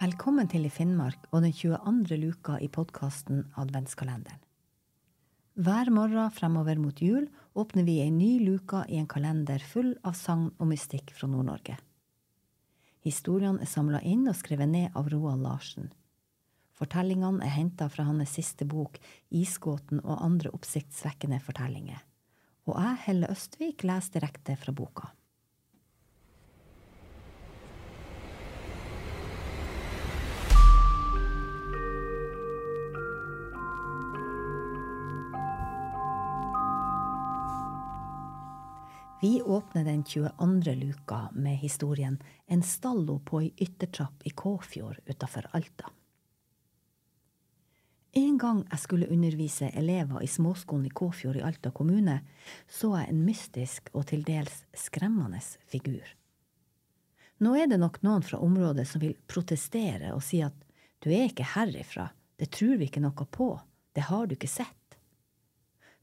Velkommen til I Finnmark og den 22. luka i podkasten Adventskalenderen. Hver morgen fremover mot jul åpner vi ei ny luka i en kalender full av sagn og mystikk fra Nord-Norge. Historiene er samla inn og skrevet ned av Roald Larsen. Fortellingene er henta fra hans siste bok Isgåten og andre oppsiktsvekkende fortellinger. Og jeg, Helle Østvik, leser direkte fra boka. Vi åpner den 22. luka med historien En stallo på ei yttertrapp i Kåfjord utafor Alta. En gang jeg skulle undervise elever i småskolen i Kåfjord i Alta kommune, så jeg en mystisk og til dels skremmende figur. Nå er det nok noen fra området som vil protestere og si at du er ikke herifra, det tror vi ikke noe på, det har du ikke sett.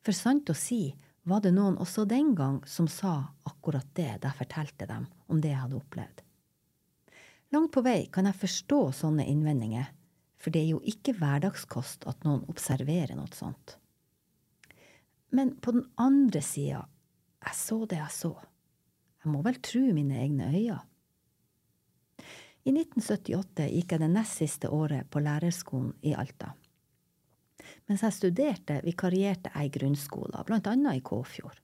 For sant å si var det noen også den gang som sa akkurat det da jeg fortalte dem om det jeg hadde opplevd. Langt på vei kan jeg forstå sånne innvendinger, for det er jo ikke hverdagskost at noen observerer noe sånt. Men på den andre sida, jeg så det jeg så. Jeg må vel tro mine egne øyne. I 1978 gikk jeg det nest siste året på lærerskolen i Alta. Mens jeg studerte, vikarierte jeg i grunnskoler, annet i Kåfjord.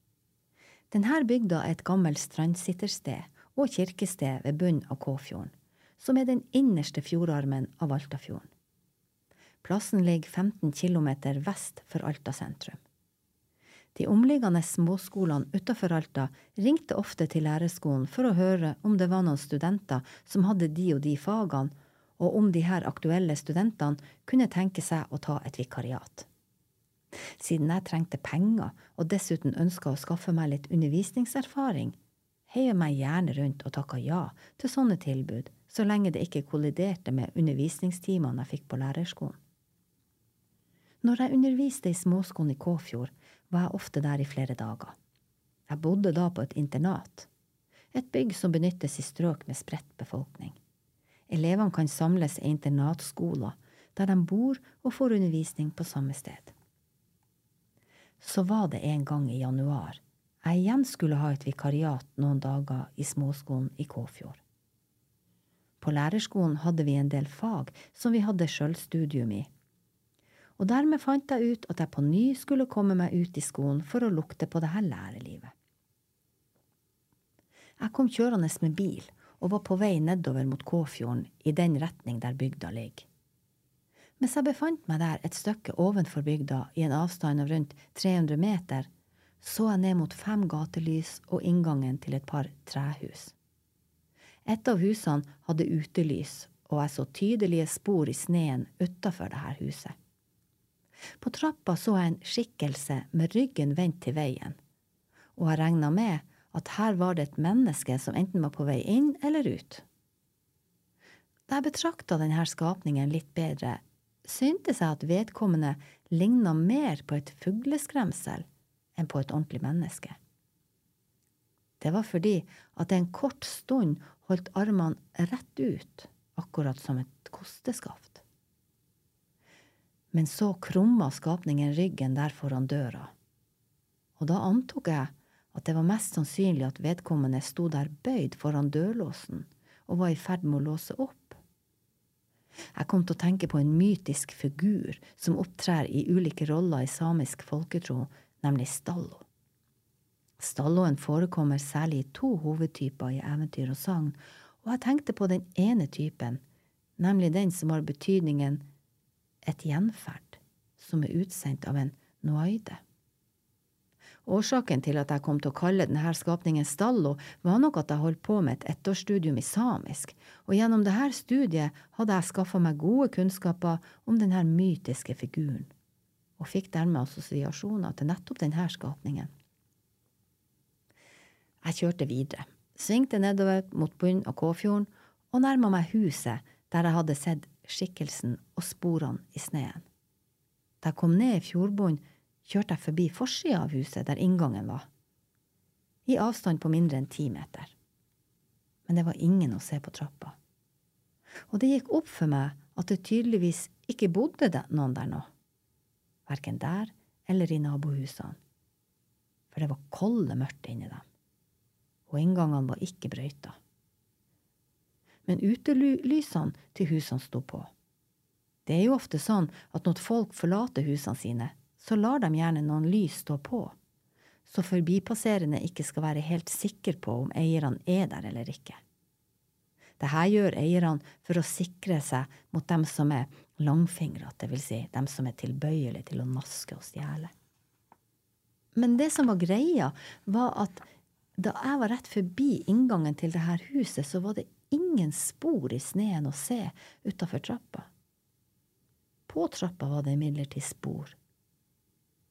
Denne bygda er et gammelt strandsittersted og kirkested ved bunnen av Kåfjorden, som er den innerste fjordarmen av Altafjorden. Plassen ligger 15 km vest for Alta sentrum. De omliggende småskolene utenfor Alta ringte ofte til lærerskolen for å høre om det var noen studenter som hadde de og de fagene, og om de her aktuelle studentene kunne tenke seg å ta et vikariat. Siden jeg trengte penger og dessuten ønska å skaffe meg litt undervisningserfaring, heier meg gjerne rundt og takka ja til sånne tilbud, så lenge det ikke kolliderte med undervisningstimene jeg fikk på lærerskolen. Når jeg underviste i småskolen i Kåfjord, var jeg ofte der i flere dager. Jeg bodde da på et internat, et bygg som benyttes i strøk med spredt befolkning. Elevene kan samles i internatskoler, der de bor og får undervisning på samme sted. Så var det en gang i januar jeg igjen skulle ha et vikariat noen dager i småskolen i Kåfjord. På lærerskolen hadde vi en del fag som vi hadde sjølstudium i. Og dermed fant jeg ut at jeg på ny skulle komme meg ut i skolen for å lukte på det her lærerlivet. Jeg kom kjørende med bil og var på vei nedover mot Kåfjorden i den retning der bygda ligger. Mens jeg befant meg der et stykke ovenfor bygda i en avstand av rundt 300 meter, så jeg ned mot fem gatelys og inngangen til et par trehus. Et av husene hadde utelys, og jeg så tydelige spor i sneen utafor dette huset. På trappa så jeg en skikkelse med ryggen vendt til veien, og jeg regna med at her var det et menneske som enten var på vei inn eller ut. Da jeg betrakta denne skapningen litt bedre, syntes jeg at vedkommende ligna mer på et fugleskremsel enn på et ordentlig menneske. Det var fordi at det en kort stund holdt armene rett ut, akkurat som et kosteskaft. Men så krumma skapningen ryggen der foran døra, og da antok jeg at det var mest sannsynlig at vedkommende sto der bøyd foran dørlåsen og var i ferd med å låse opp. Jeg kom til å tenke på en mytisk figur som opptrer i ulike roller i samisk folketro, nemlig Stallo. Stalloen forekommer særlig i to hovedtyper i eventyr og sagn, og jeg tenkte på den ene typen, nemlig den som har betydningen et gjenferd, som er utsendt av en noaide. Årsaken til at jeg kom til å kalle denne skapningen Stallo, var nok at jeg holdt på med et ettårsstudium i samisk, og gjennom dette studiet hadde jeg skaffa meg gode kunnskaper om denne mytiske figuren, og fikk dermed assosiasjoner til nettopp denne skapningen. Jeg kjørte videre, svingte nedover mot bunnen av Kåfjorden og nærma meg huset der jeg hadde sett skikkelsen og sporene i sneen. Da jeg kom ned i fjordbunnen, kjørte jeg forbi forsida av huset der inngangen var, i avstand på mindre enn ti meter. Men det var ingen å se på trappa. Og det gikk opp for meg at det tydeligvis ikke bodde noen der nå. Verken der eller i nabohusene. For det var kolde mørkt inni dem. Og inngangene var ikke brøyta. Men utelysene til husene sto på. Det er jo ofte sånn at når folk forlater husene sine, så lar de gjerne noen lys stå på, så forbipasserende ikke skal være helt sikre på om eierne er der eller ikke. Dette gjør eierne for å sikre seg mot dem som er langfingrete, dvs. Si dem som er tilbøyelige til å naske og stjele. Men det som var greia, var at da jeg var rett forbi inngangen til dette huset, så var det ingen spor i sneen å se utafor trappa. På trappa var det imidlertid spor.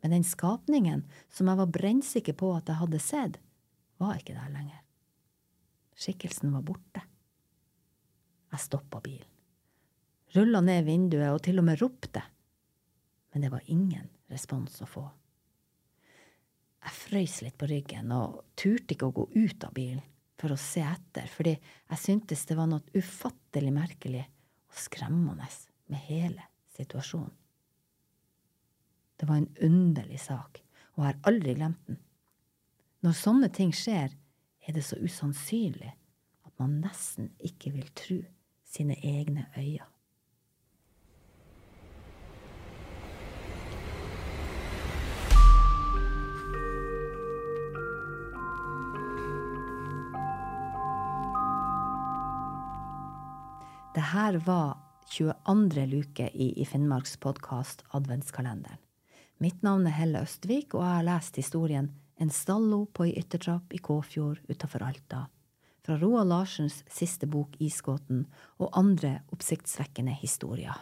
Men den skapningen som jeg var brennsikker på at jeg hadde sett, var ikke der lenger. Skikkelsen var borte. Jeg stoppa bilen, rulla ned vinduet og til og med ropte, men det var ingen respons å få. Jeg frøys litt på ryggen og turte ikke å gå ut av bilen for å se etter, fordi jeg syntes det var noe ufattelig merkelig og skremmende med hele situasjonen. Det var en underlig sak, og jeg har aldri glemt den. Når sånne ting skjer, er det så usannsynlig at man nesten ikke vil tro sine egne øyne. Det her var 22. luke i, i Finnmarks podkast Adventskalenderen. Mitt navn er Helle Østvik, og jeg har lest historien En stallo på ei yttertrapp i Kåfjord utafor Alta fra Roald Larsens siste bok Isgåten og andre oppsiktsvekkende historier.